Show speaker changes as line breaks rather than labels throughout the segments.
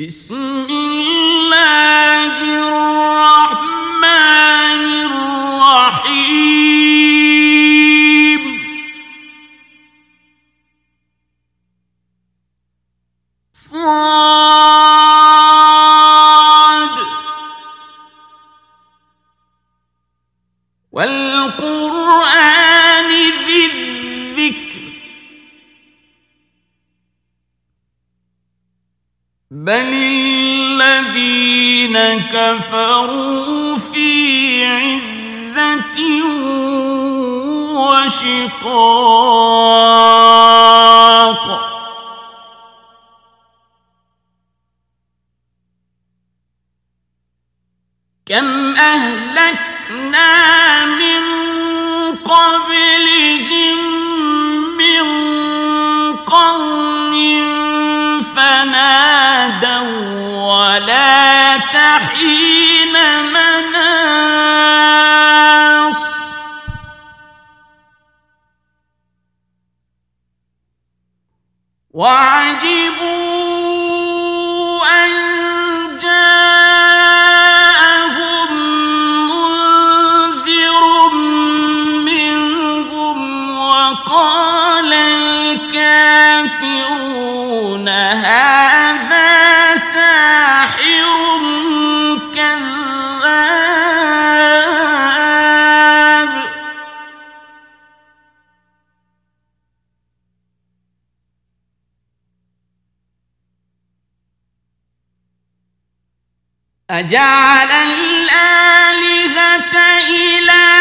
بسم الله وعجبوا أجعل الآلهة إلها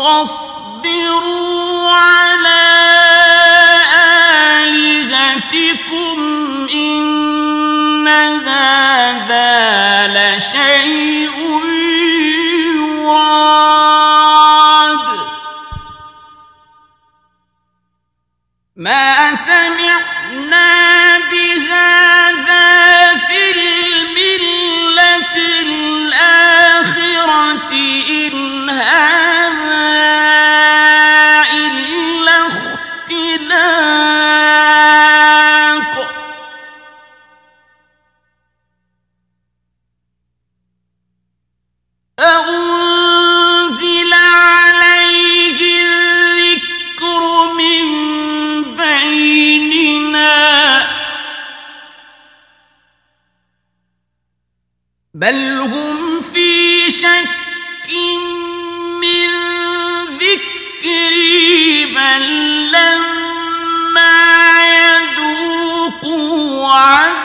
واصبروا بل هم في شك من ذكري بل لما يذوقوا عذاب.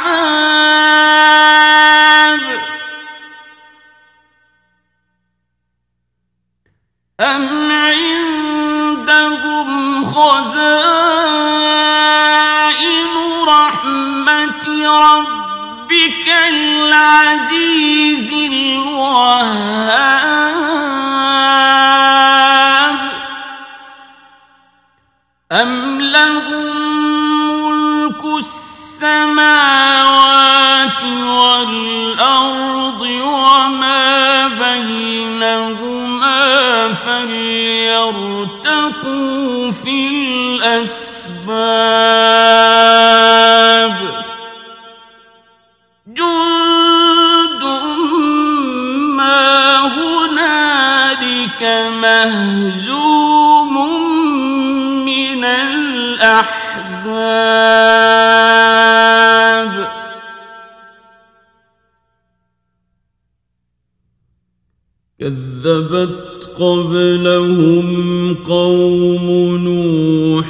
أم عندهم خزائن رحمة ربك العزيز الوهاب أم لهم ملك السماوات والأرض وما بينهما فليرتقوا في الأسباب مهزوم من الأحزاب. كذبت قبلهم قوم نوح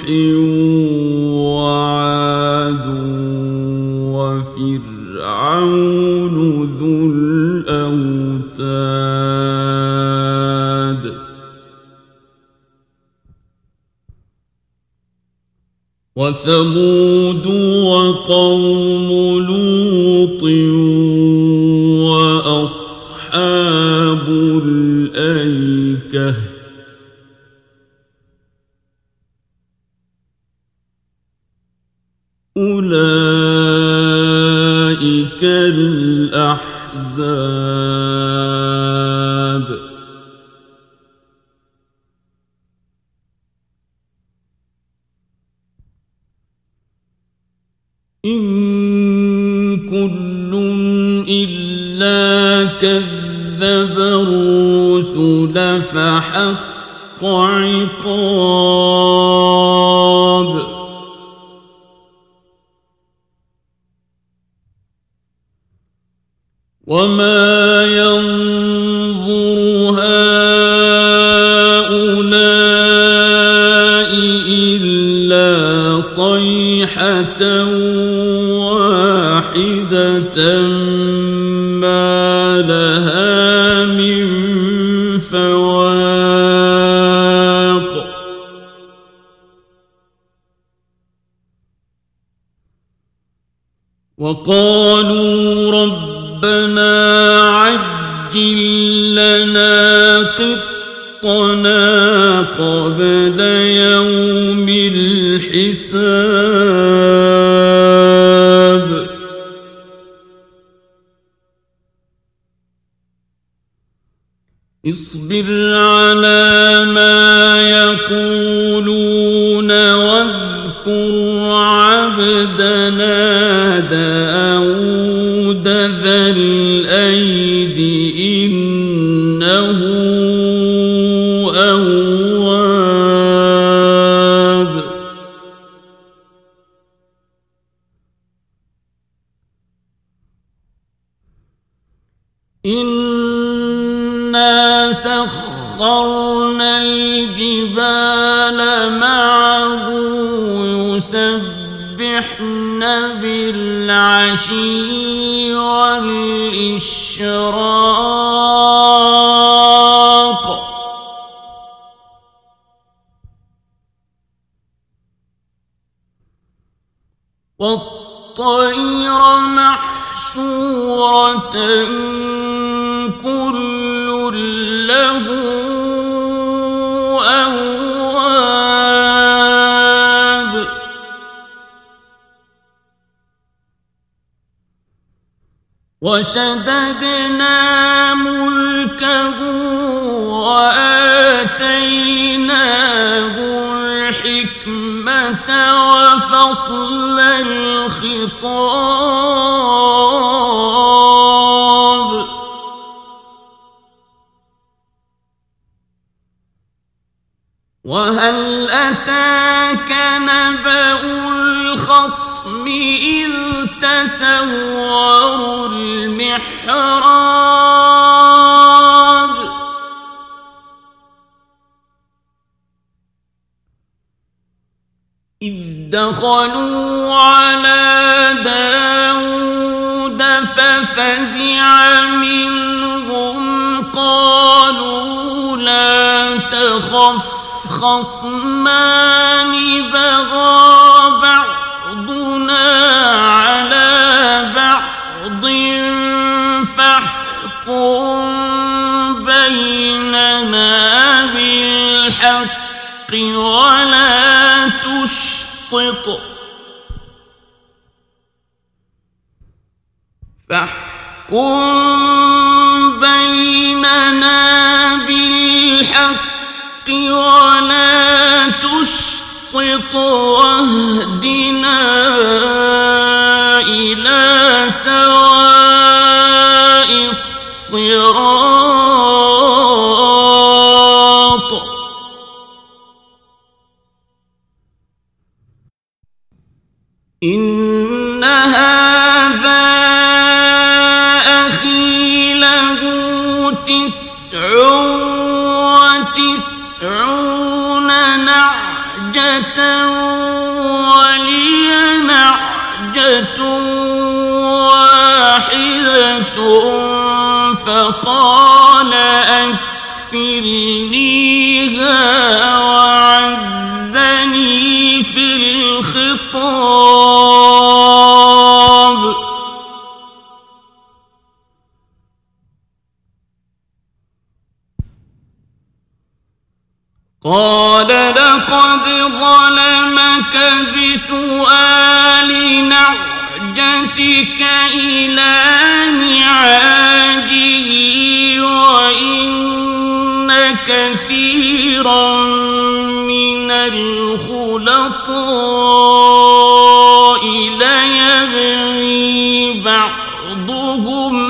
وثمود وقوم لوط وأصحاب أصحاب الأيكة أولئك كذب الرسل فحق عقاب. وما ينظر هؤلاء إلا صيحة واحدة وقالوا رب ربنا عجل لنا قطنا قبل يوم الحساب. اصبر على ما إنا سخرنا الجبال معه يسبحن بالعشي والإشراق والطير محشورة كل له أواب. وشددنا ملكه وآتيناه الحكمة وفصل الخطاب. أتاك نبأ الخصم إذ تسوروا المحراب. إذ دخلوا على داود ففزع منهم قالوا لا تخف. خصمان بغى بعضنا على بعض فاحكم بيننا بالحق ولا تشطط. فاحكم بيننا بالحق ولا تشطط واهدنا إلى سواء الصراط. إن هذا أخي له تسع وتسعون نعجة ولي نعجة واحدة فقال قال لقد ظلمك بسؤال نعجتك إلى نعاجه وإن كثيرا من الخلطاء ليبغي بعضهم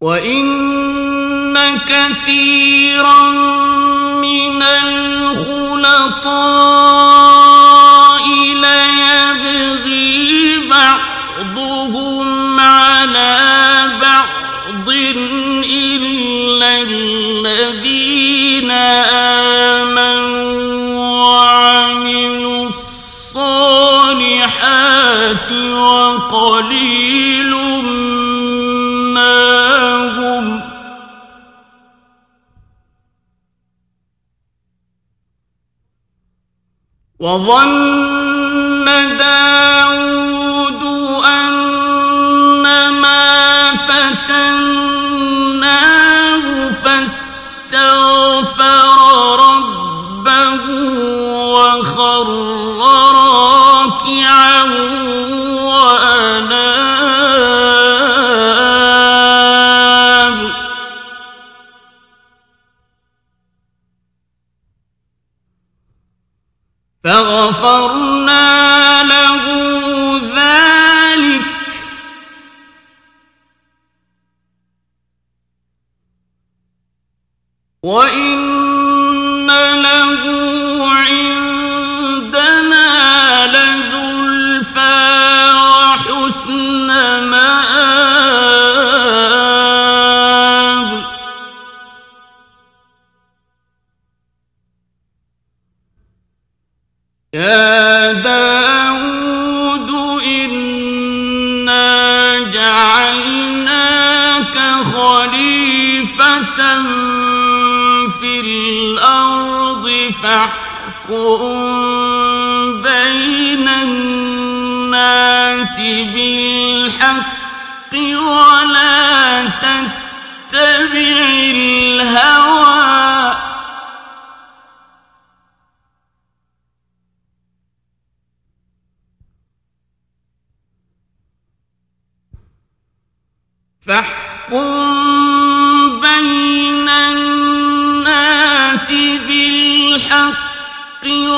وإن كثيرا من الخلطاء ليبغي بعضهم على بعض إلا الذين آمنوا وعملوا الصالحات وقليل وظن فغفرنا له ذلك. وإن فاحكم بين الناس بالحق ولا تتبع الهوى. فاحكم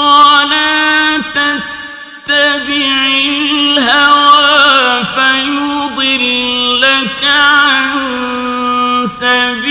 ولا تتبع الهوى فيضلك عن سبيل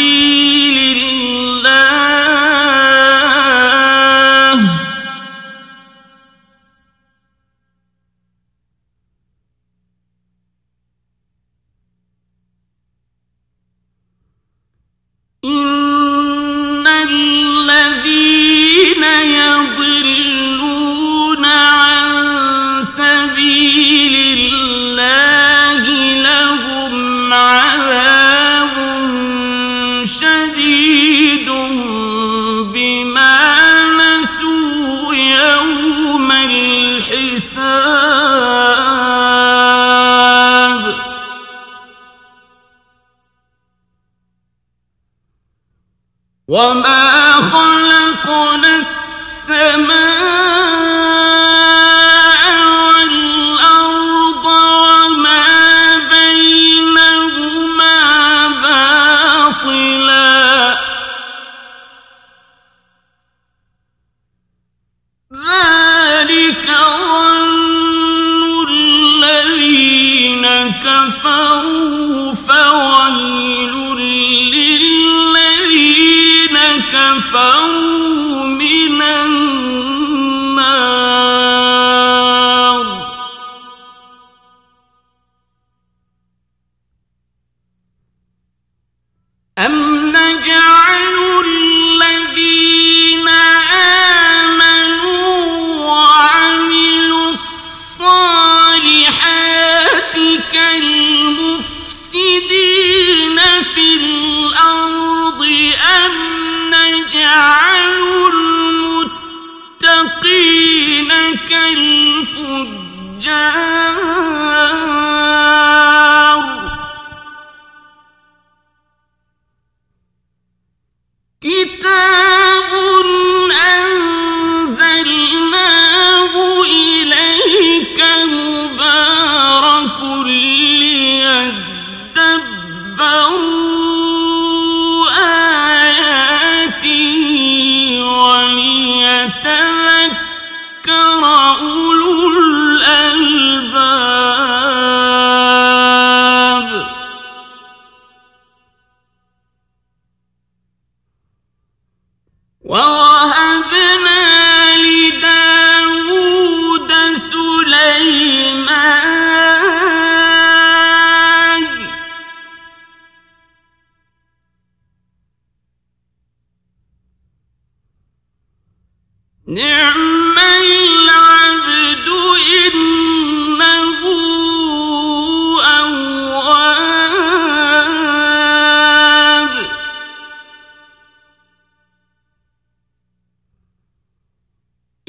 وما خلقنا السماء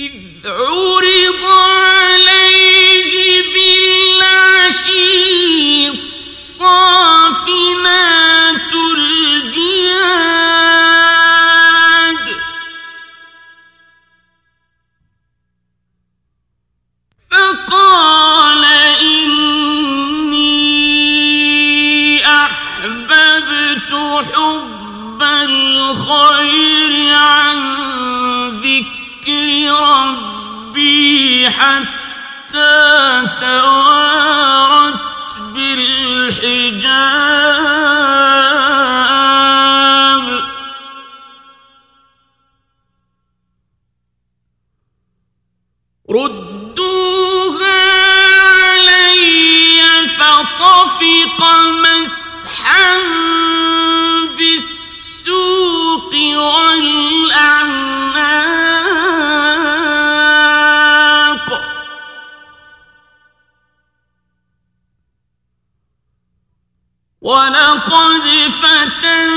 إذ عود فسخرنا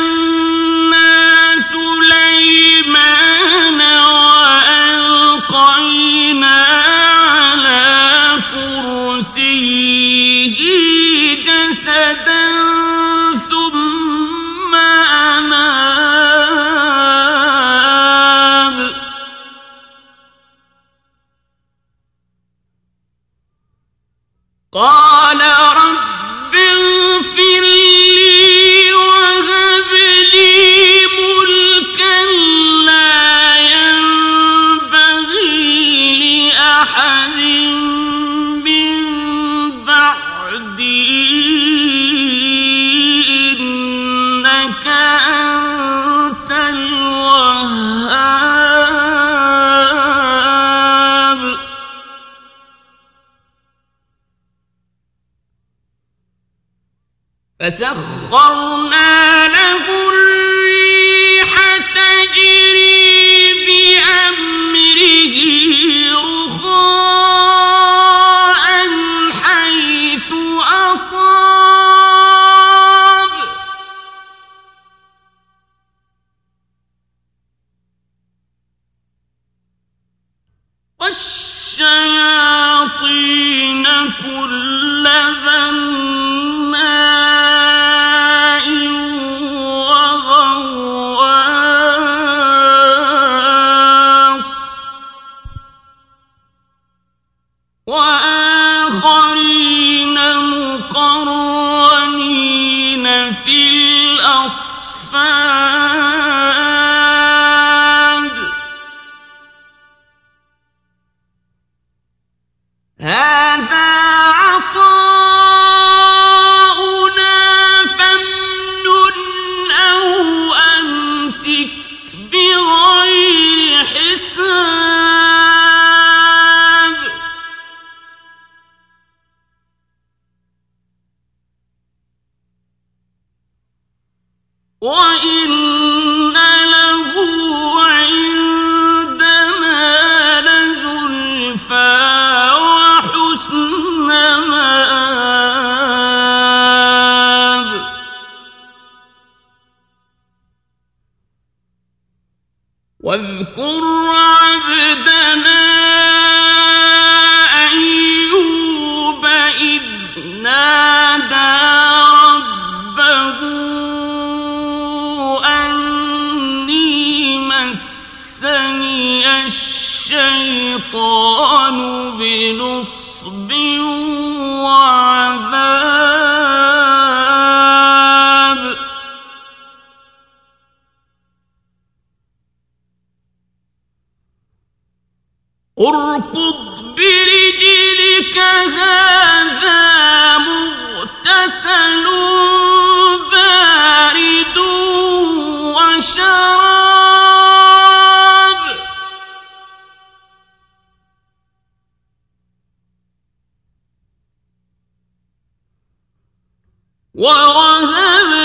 ووهبنا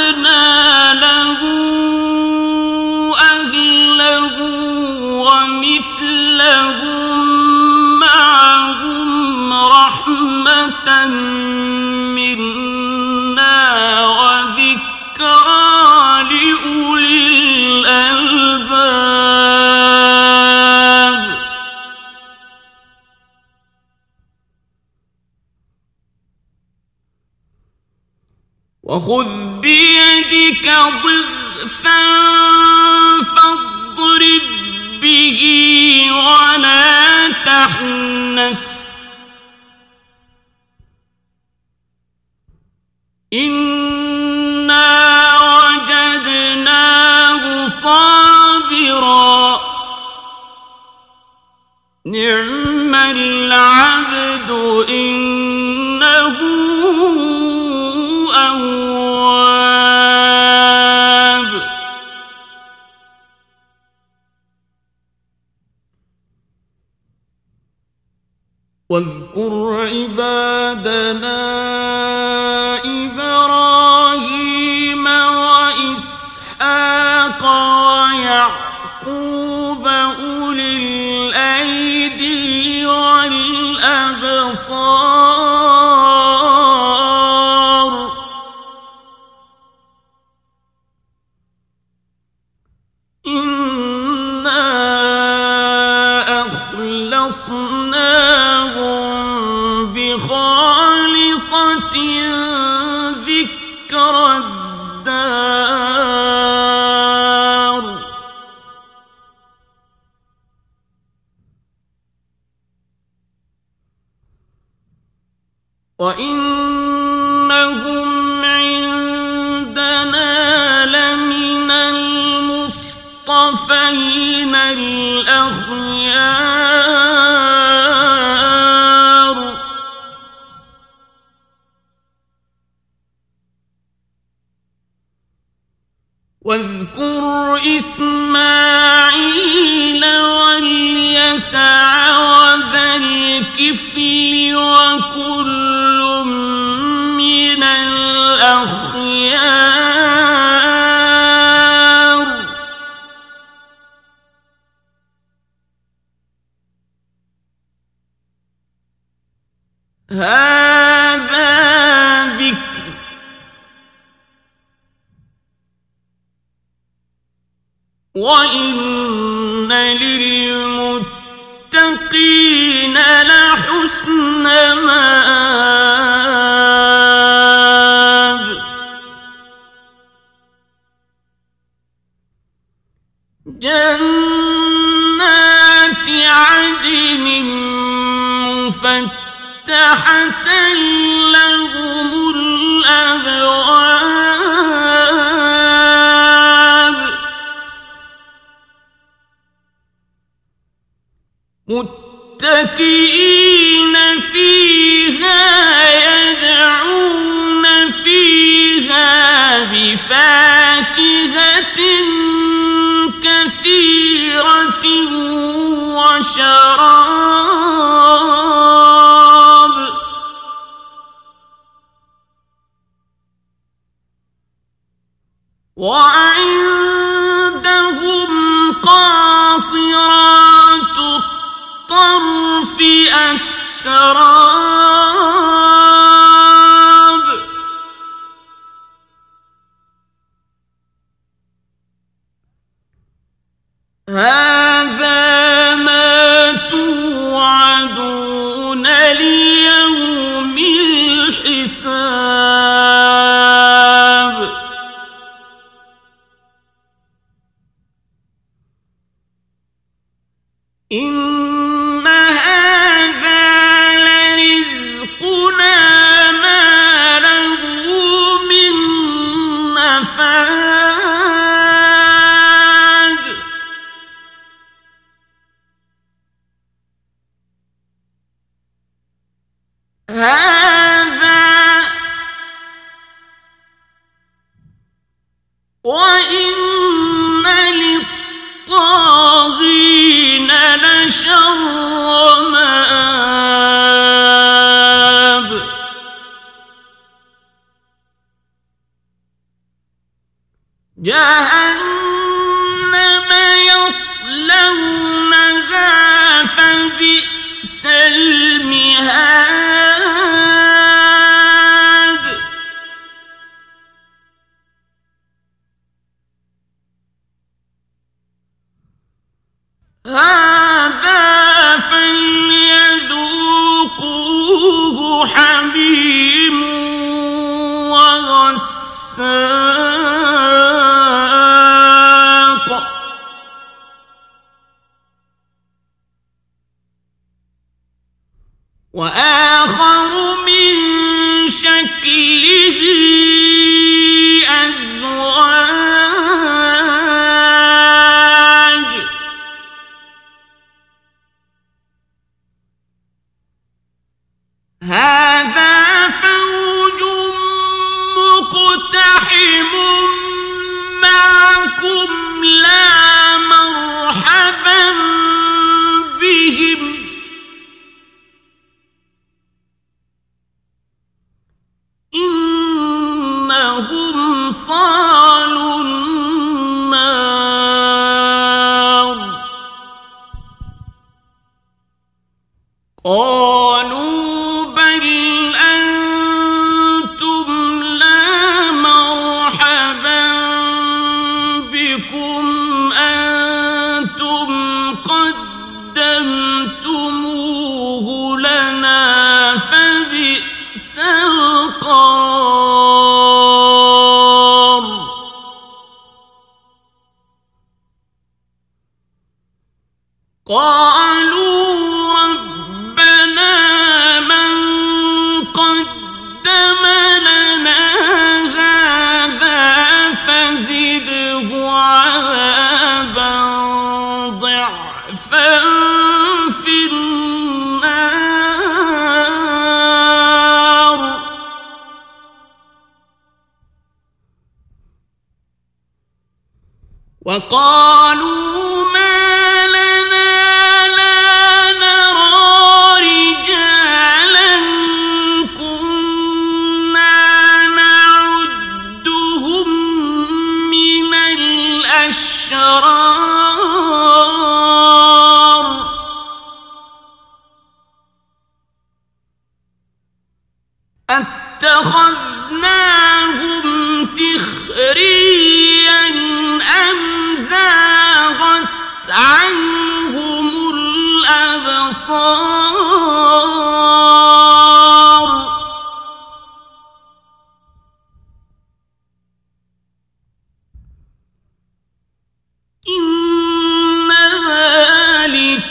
واذكر عبادنا إبراهيم وإسحاق إسماعيل واليسع وذا الكفل وكل وإن للمتقين لحسن مآب. جنات عدن مفتحة هذا وإن وقالوا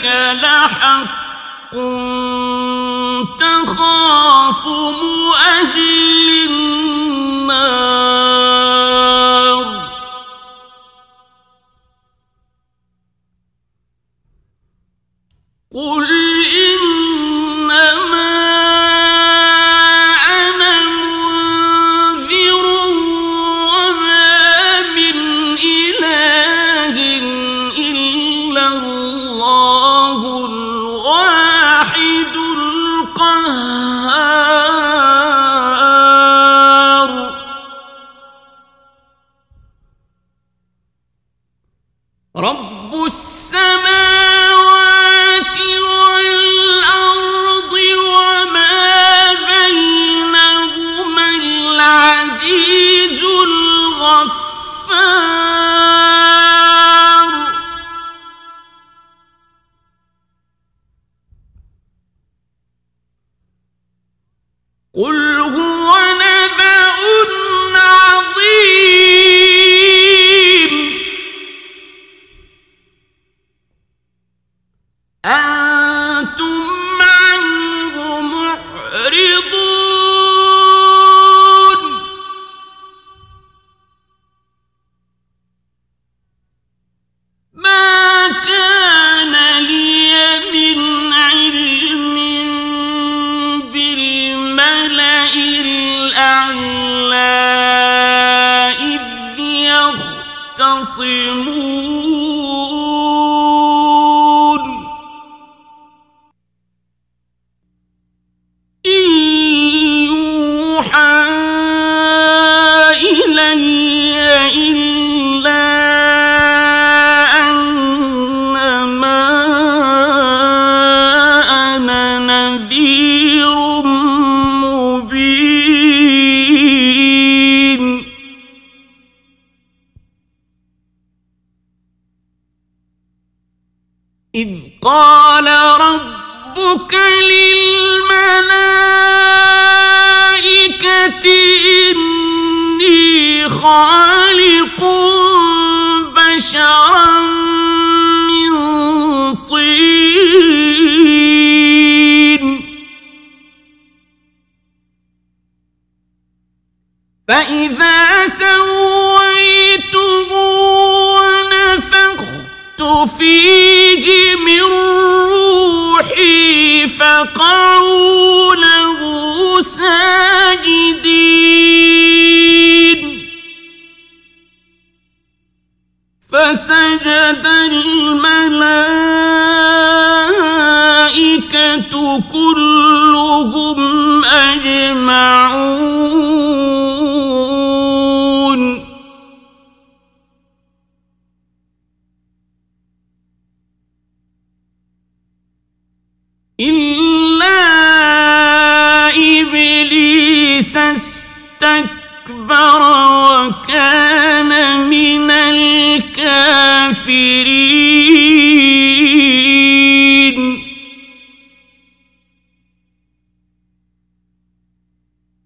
ذلك لحق تخاصم أهل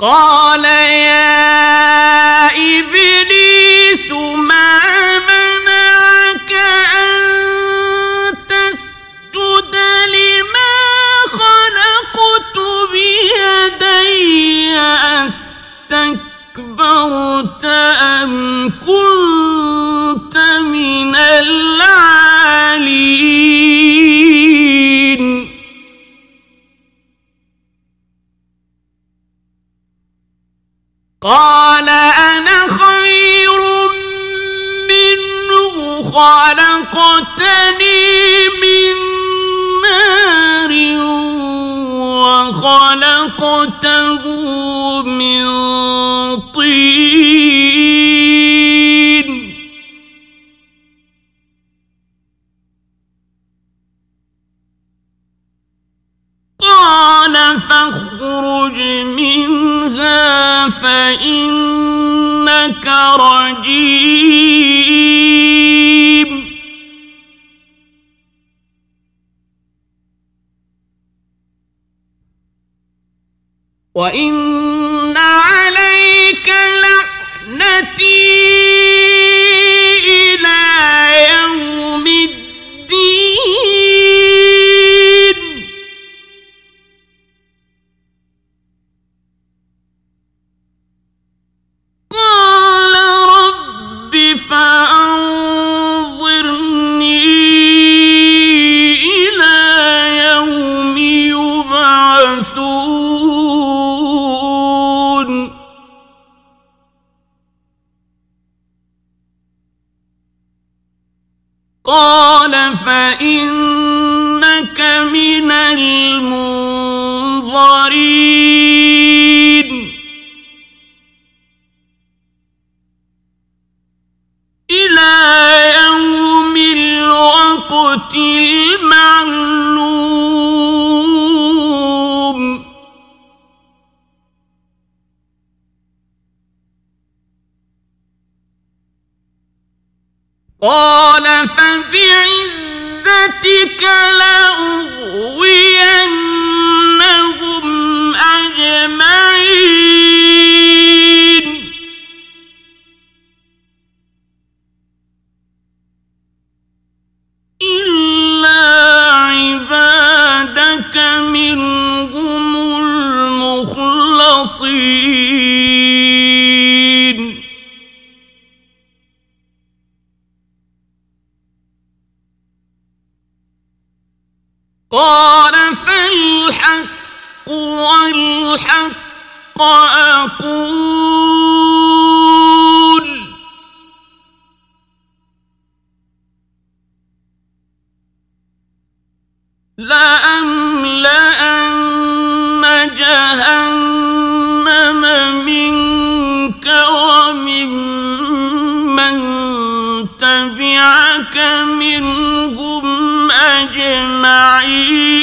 قال فإنك رجيم وإن قال فبعزتك لأغوينهم أجمعين. تبعك منهم أجمعين.